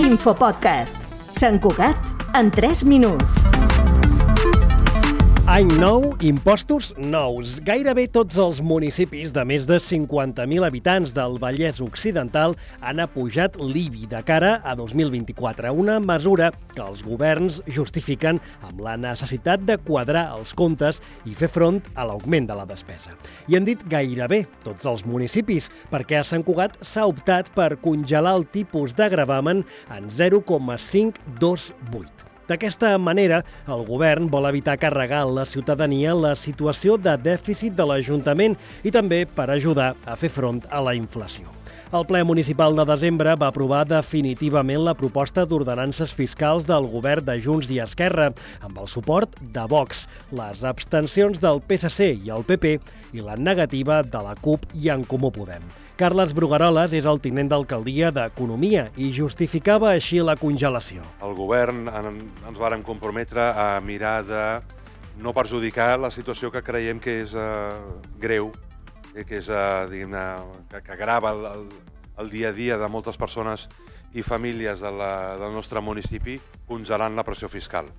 Infopodcast. Sant Cugat en 3 minuts. Any nou, impostos nous. Gairebé tots els municipis de més de 50.000 habitants del Vallès Occidental han apujat l'IBI de cara a 2024, una mesura que els governs justifiquen amb la necessitat de quadrar els comptes i fer front a l'augment de la despesa. I han dit gairebé tots els municipis, perquè a Sant Cugat s'ha optat per congelar el tipus de gravamen en 0,528. D'aquesta manera, el govern vol evitar carregar la ciutadania la situació de dèficit de l'Ajuntament i també per ajudar a fer front a la inflació. El ple municipal de desembre va aprovar definitivament la proposta d'ordenances fiscals del govern de Junts i Esquerra, amb el suport de Vox, les abstencions del PSC i el PP i la negativa de la CUP i en Comú Podem. Carles Brugaroles és el tinent d'alcaldia d'Economia i justificava així la congelació. El govern en, ens vàrem comprometre a mirar de no perjudicar la situació que creiem que és uh, greu, eh, que és, diguem que, que grava el, el, el dia a dia de moltes persones i famílies de la, del nostre municipi congelant la pressió fiscal.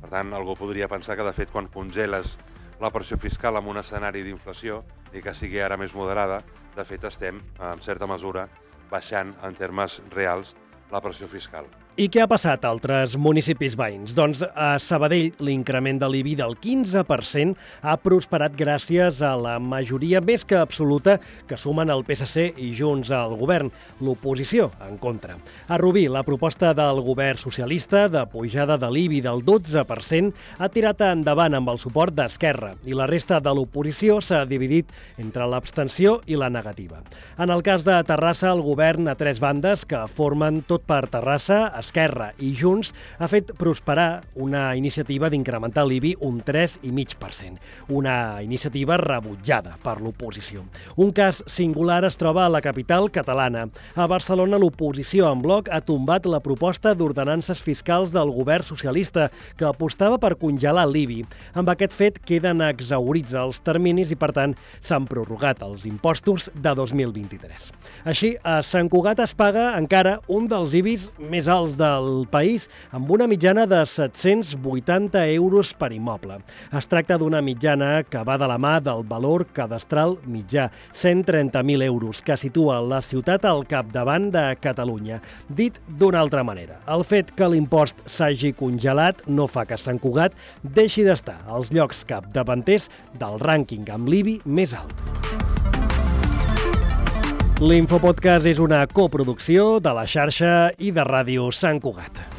Per tant, algú podria pensar que, de fet, quan congeles la pressió fiscal en un escenari d'inflació i que sigui ara més moderada, de fet estem, en certa mesura, baixant en termes reals la pressió fiscal. I què ha passat a altres municipis veïns? Doncs a Sabadell l'increment de l'IBI del 15% ha prosperat gràcies a la majoria més que absoluta que sumen el PSC i Junts al govern, l'oposició en contra. A Rubí, la proposta del govern socialista de pujada de l'IBI del 12% ha tirat endavant amb el suport d'Esquerra i la resta de l'oposició s'ha dividit entre l'abstenció i la negativa. En el cas de Terrassa, el govern a tres bandes que formen tot per Terrassa, Esquerra i Junts ha fet prosperar una iniciativa d'incrementar l'IBI un 3,5%, una iniciativa rebutjada per l'oposició. Un cas singular es troba a la capital catalana. A Barcelona, l'oposició en bloc ha tombat la proposta d'ordenances fiscals del govern socialista, que apostava per congelar l'IBI. Amb aquest fet queden exaurits els terminis i, per tant, s'han prorrogat els impostos de 2023. Així, a Sant Cugat es paga encara un dels IBIs més alts del país, amb una mitjana de 780 euros per immoble. Es tracta d'una mitjana que va de la mà del valor cadastral mitjà, 130.000 euros, que situa la ciutat al capdavant de Catalunya. Dit d'una altra manera, el fet que l'impost s'hagi congelat no fa que Sant Cugat deixi d'estar als llocs capdavanters del rànquing amb l'IBI més alt. L'Infopodcast és una coproducció de la xarxa i de ràdio Sant Cugat.